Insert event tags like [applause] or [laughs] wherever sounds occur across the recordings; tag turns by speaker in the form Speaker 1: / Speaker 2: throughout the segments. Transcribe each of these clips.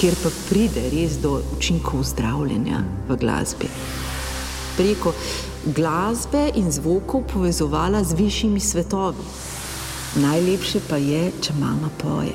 Speaker 1: kjer pa pride res do učinkov zdravljenja v glasbi. Preko glasbe in zvokov povezovala z višjimi svetovi. Najlepše pa je, če mama poje.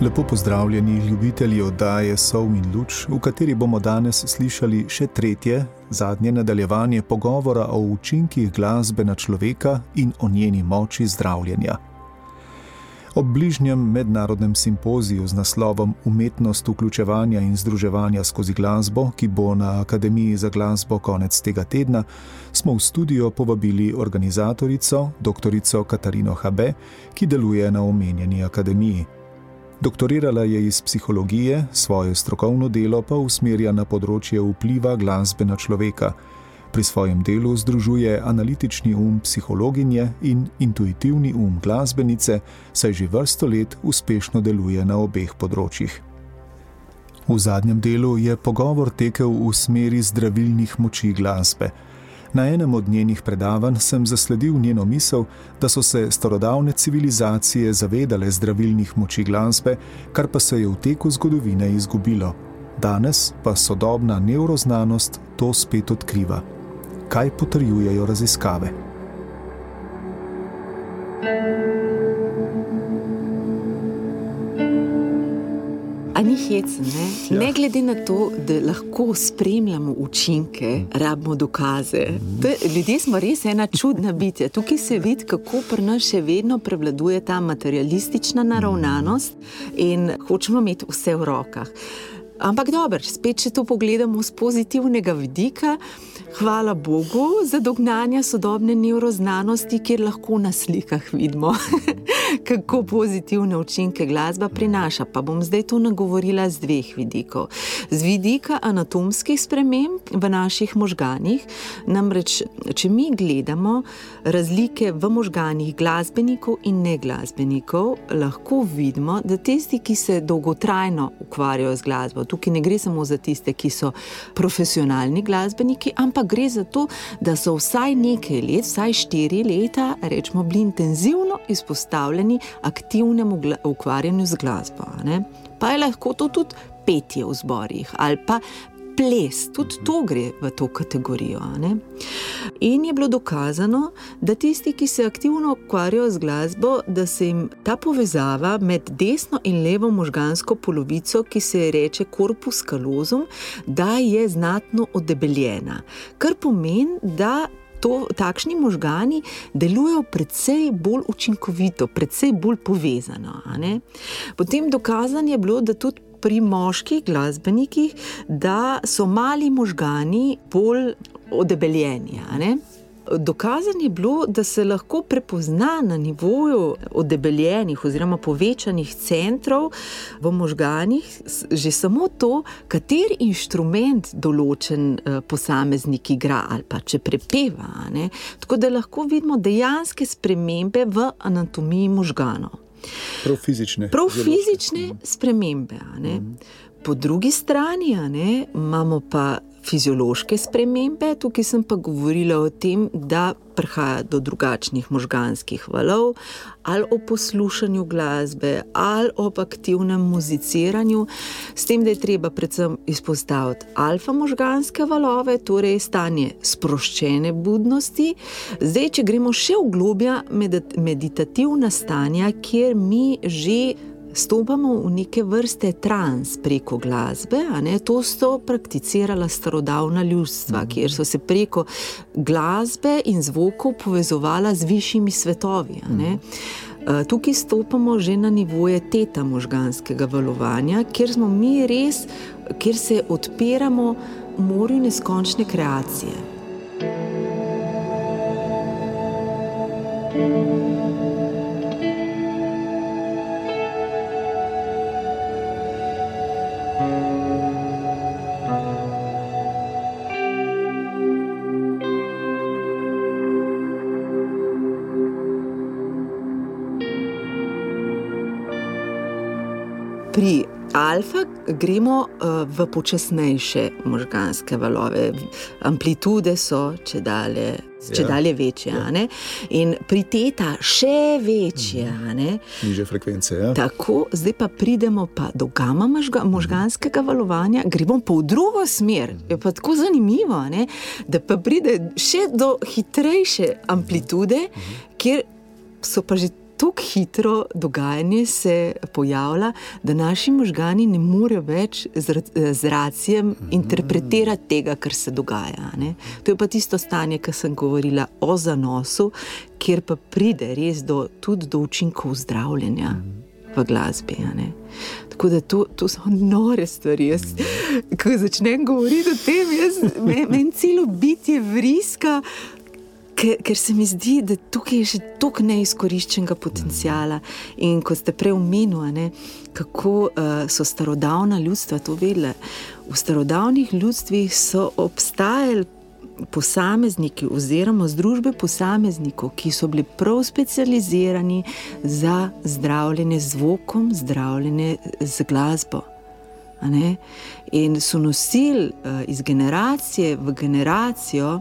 Speaker 2: Lepo pozdravljeni, ljubitelji oddaje Sov in Luč, v kateri bomo danes slišali še tretje, zadnje nadaljevanje pogovora o učinkih glasbe na človeka in o njeni moči zdravljenja. Ob bližnjem mednarodnem simpoziju z naslovom Umetnost vključevanja in združevanja skozi glasbo, ki bo na Akademiji za glasbo konec tega tedna, smo v studio povabili organizatorico, dr. Katarino Habe, ki deluje na omenjeni akademiji. Doktorirala je iz psihologije, svoje strokovno delo pa usmerja na področje vpliva glasbe na človeka. Pri svojem delu združuje analitični um psihologinje in intuitivni um glasbenice, saj že vrsto let uspešno deluje na obeh področjih. V zadnjem delu je pogovor tekel v smeri zdravilnih moči glasbe. Na enem od njenih predavanj sem zasledil njeno misel, da so se starodavne civilizacije zavedale zdravilnih moči glasbe, kar pa se je v teku zgodovine izgubilo. Danes pa sodobna neuroznanost to spet odkriva. Kaj potrjujejo raziskave?
Speaker 1: A ni hecen, ne? Ja. ne glede na to, da lahko spremljamo učinke, rabimo dokaze. To, ljudje smo res ena čudna bitja. Tukaj se vidi, kako pri nas še vedno prevladuje ta materialistična naravnanost in hočemo imeti vse v rokah. Ampak dobro, spet, če to pogledamo z pozitivnega vidika, hvala Bogu za dognanje sodobne neuroznanosti, kjer lahko na slikah vidimo, [laughs] kako pozitivne učinke glasba prinaša. Pa bom zdaj to nagovorila z dveh vidikov. Z vidika anatomskih sprememb v naših možganjih, namreč, če mi gledamo razlike v možganjih glasbenikov in neglasbenikov, lahko vidimo, da tisti, ki se dolgotrajno ukvarjajo z glasbo, tukaj ne gre samo za tiste, ki so profesionalni glasbeniki, ampak gre za to, da so vsaj nekaj let, vsaj štiri leta, rečemo, bili intenzivno izpostavljeni aktivnemu ukvarjanju z glasbo. Ne? Pa je lahko to tudi petje v zborih ali pa ples, tudi to gre v to kategorijo. Ne? In je bilo dokazano, da tisti, ki se aktivno ukvarjajo z glasbo, da se jim ta povezava med desno in levo možgansko polovico, ki se imenuje korpus kalozum, da je znatno odebeljena. Kar pomeni, da. To, takšni možgani delujejo precej bolj učinkovito, precej bolj povezano. Potem dokazano je bilo, da tudi pri moških glasbenikih, da so mali možgani bolj odebeljeni. Dokazano je bilo, da se lahko prepozna na nivoju odebeljenih oziroma povečanih centrov v možganjih, že samo to, kater inštrument določen eh, posameznik igra ali pa če prepeva. Tako da lahko vidimo dejanske spremembe v anatomiji možganov.
Speaker 2: Prav fizične.
Speaker 1: Prav fizične spremembe. Mm. Po drugi strani ne, imamo pa fiziološke spremembe, tukaj sem pa govorila o tem, da prihaja do drugačnih možganskih valov, ali o poslušanju glasbe, ali o aktivnem muziciranju, s tem, da je treba predvsem izpostaviti alfa možganske valove, torej stanje sproščene budnosti. Zdaj, če gremo še v globja meditativna stanja, kjer mi že stopamo v neke vrste trans preko glasbe. To so prakticirala starodavna ljudstva, mhm. kjer so se preko glasbe in zvokov povezovala z višjimi svetovi. Mhm. Tukaj stopamo že na nivoje teta možganskega valovanja, kjer smo mi res, kjer se odpiramo morju neskončne kreacije. thank you Pri alfa gremo uh, v počasnejše možganske valove, amplitude so če dalje če ja. dalje večje. Ja. In pri teta še večje.
Speaker 2: Niže frekvence. Ja.
Speaker 1: Tako, zdaj pa pridemo pa do gama možga, možganskega valovanja, gremo pa v drugo smer. Je pa tako zanimivo, ne? da pa pride še do hitrejše amplitude, kjer so pa že tako hitro dogajanje se pojavlja, da naši možgani ne morejo več z, z racijem interpretirati tega, kar se dogaja. Ne? To je pa tisto stanje, ki sem govorila o zanosu, kjer pa pride res do, tudi do učinkov zdravljenja. V glasbi. Tako da to, to so nore stvari. Jaz, ko začnem govoriti o tem, meni men celo bitje vriska, ker, ker se mi zdi, da tukaj je še toliko neizkoriščenega potencijala. In kot ste prej omenili, kako uh, so starodavna ljudstva to vedela. V starodavnih ljudstvih so obstajali posamezniki, oziroma združbe posameznikov, ki so bili prav specializirani za zdravljenje z zvokom, zdravljenje z glasbo. In so nosili uh, iz generacije v generacijo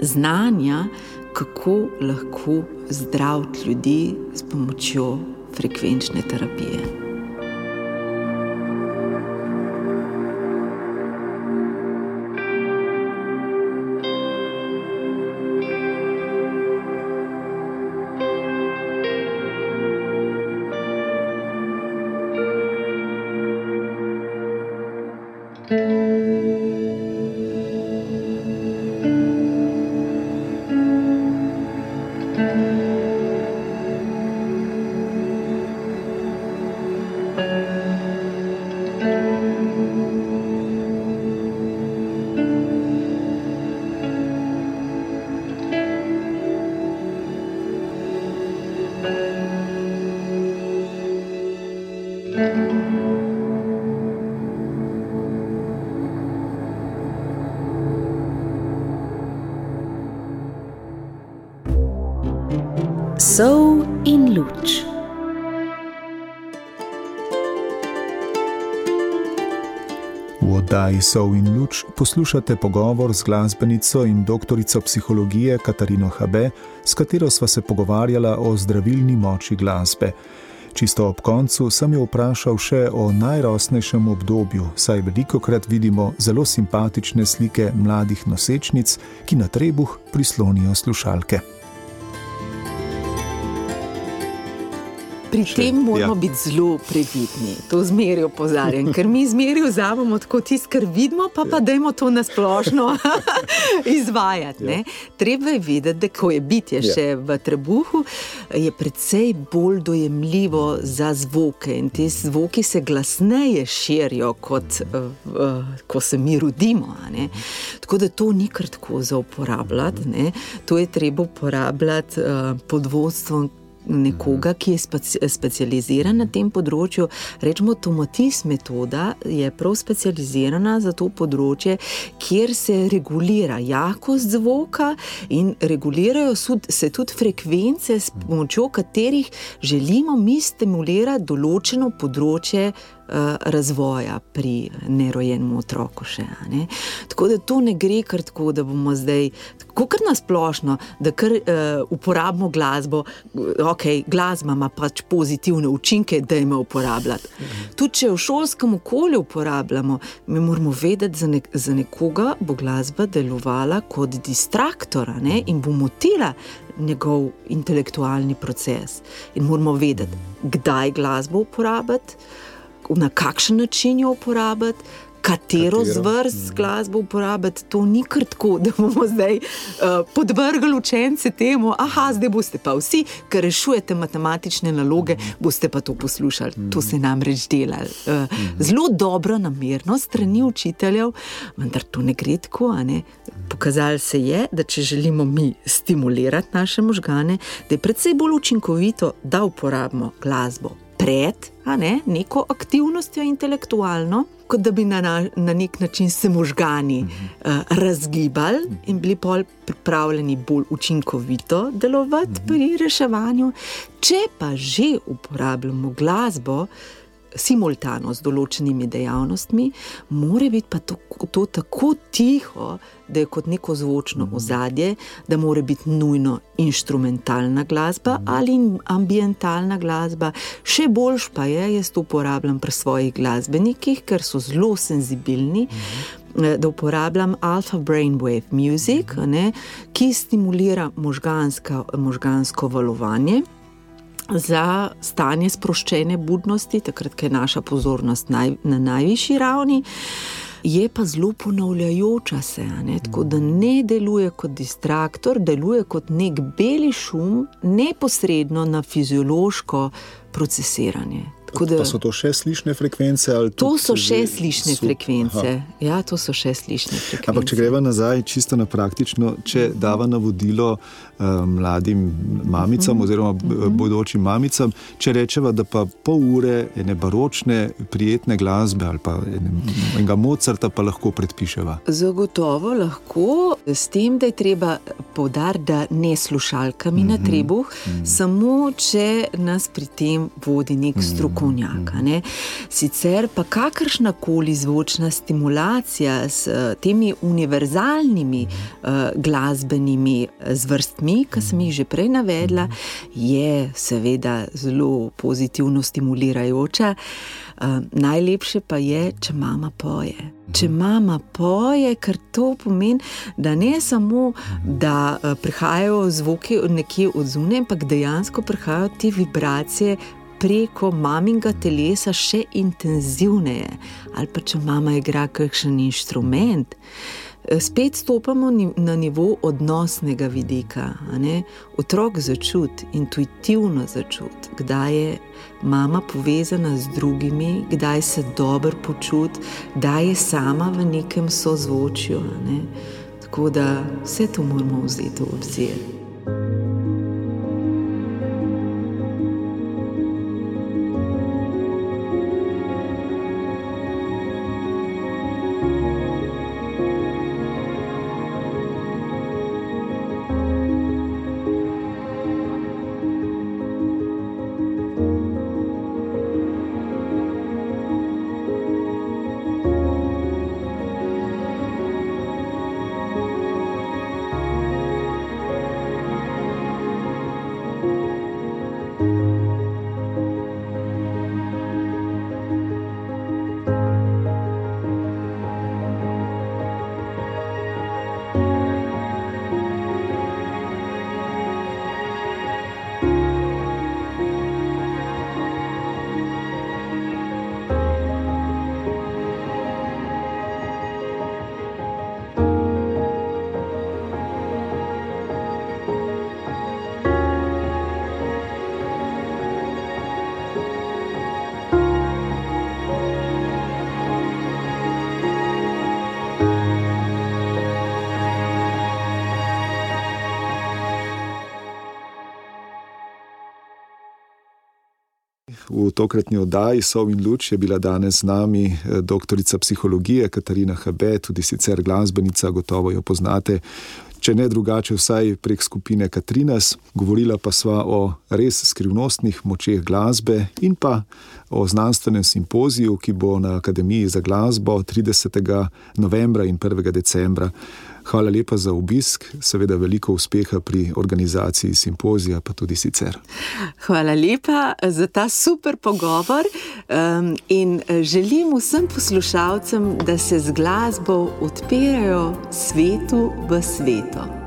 Speaker 1: znanja, kako lahko zdraviti ljudi s pomočjo frekvenčne terapije.
Speaker 2: Oddaji Sol in luč poslušate pogovor z glasbenico in doktorico psihologije Katarino Habe, s katero sva se pogovarjala o zdravilni moči glasbe. Čisto ob koncu sem jo vprašal še o najrosnejšem obdobju, saj veliko krat vidimo zelo simpatične slike mladih nosečnic, ki na trebuh prislonijo slušalke.
Speaker 1: Pri še, tem moramo ja. biti zelo previdni, to zmeri opozarjam, ker mi zmeri vzamemo tako tisto, kar vidimo, pa pa ja. dajmo to nasplošno [laughs] izvajati. Ja. Treba je vedeti, da ko je bitje ja. še v trebuhu, je precej bolj dojemljivo za zvoke in te zvoki se glasneje širijo, kot uh, ko se mi rodimo. Tako da to ni kar tako za uporabljati, ne? to je treba uporabljati uh, pod vodstvom nekoga, ki je specializiran na tem področju. Rečemo, tomatis metoda je prav specializirana za to področje, kjer se regulira jakost zvoka in regulirajo se tudi frekvence, s pomočjo katerih želimo mi stimulirati določeno področje. Eh, razvoja pri nerojenem otroku. Še, ne? Tako da to ne gre kar tako, da bomo zdaj, tako kar nasplošno, da kar uh, uporabimo glasbo. Ok, glasba ima pač pozitivne učinke, da jo uporabljamo. Tudi če v šolskem okolju uporabljamo, mi moramo vedeti, za, ne, za nekoga bo glasba delovala kot distraktor ne? in bo motila. Njegov intelektualni proces, in moramo vedeti, kdaj glasbo uporabiti, na kakšen način jo uporabiti. Katero zvrst mm. glasbo uporabiti, to ni kar tako, da bomo zdaj uh, podvrgli učence temu, ah, zdaj boste pa vsi, ki rešujete matematične naloge, boste pa to poslušali. Mm. To se nam reč dela. Uh, mm. Zelo dobro, namerno, strani učiteljev, vendar to ne gre tako. Ne? Pokazalo se je, da če želimo mi stimulirati naše možgane, da je predvsej bolj učinkovito, da uporabimo glasbo pred ne, neko aktivnostjo intelektualno, kot da bi na, na nek način se možgani uh -huh. uh, razgibali uh -huh. in bili bolj pripravljeni bolj učinkovito delovati uh -huh. pri reševanju. Če pa že uporabljamo glasbo, simultano z določenimi dejavnostmi, mora biti pa to, to tako tiho, da je kot neko zvočno ozadje, da mora biti nujno instrumentalna glasba ali ambientalna glasba. Še boljš pa je, jaz to uporabljam pri svojih glasbenikih, ker so zelo senzibilni. Da uporabljam alfa brainwave music, ne, ki stimulira možgansko valovanje za stanje sproščene budnosti, takrat, ko je naša pozornost naj, na najvišji ravni. Je pa zelo ponavljajoča se, ne? tako da ne deluje kot distraktor, deluje kot nek beli šum, neposredno na fiziološko procesiranje.
Speaker 2: Da, pa so to še slišne frekvence?
Speaker 1: To so še slišne so, frekvence. Ja, to so še slišne frekvence.
Speaker 2: Ampak, če greva nazaj, čisto na praktično, če dava navodilo uh, mladim mamicam, mm. oziroma mm. bodočim mamicam, če rečeva, da pa pol ure ene baročne, prijetne glasbe ali pa enega Mozarta pa lahko predpiševa.
Speaker 1: Zagotovo lahko, s tem, da je treba povdariti, da ne slušalkami mm -hmm. na mhm. trebuh, mm -hmm. samo če nas pri tem vodi nek mm -hmm. strokovnjak strokovnjaka. Ne? Sicer pa kakršna koli zvočna stimulacija s uh, temi univerzalnimi uh, glasbenimi eh, zvrstmi, ki sem jih že prej navedla, je seveda zelo pozitivno stimulirajoča. Uh, najlepše pa je, če mama poje. Če mama poje, ker to pomeni, da ne samo, da prihajajo zvoki nekje od zunaj, ampak dejansko prihajajo te vibracije preko maminga telesa še intenzivneje, ali pa če mama igra kakšen inštrument. Eh, spet stopamo na nivo odnosnega vidika. Otrok začuti, intuitivno začuti, kdaj je mama povezana z drugimi, kdaj se dobro počuti, kdaj je sama v nekem sozvočju. Ne? Tako da vse to moramo vzeti v obzir.
Speaker 2: V tokratni oddaji Sov in Luč je bila danes z nami eh, doktorica psihologije Katarina Habe, tudi sicer glasbenica, gotovo jo poznate. Če ne drugače, vsaj prek skupine Katrinas, govorila pa sva o res skrivnostnih močeh glasbe in pa o znanstvenem simpoziju, ki bo na Akademiji za glasbo 30. novembra in 1. decembra. Hvala lepa za obisk, seveda veliko uspeha pri organizaciji simpozija, pa tudi sicer.
Speaker 1: Hvala lepa za ta super pogovor um, in eh, želim vsem poslušalcem, da se z glasbo odpirajo svetu v svetu.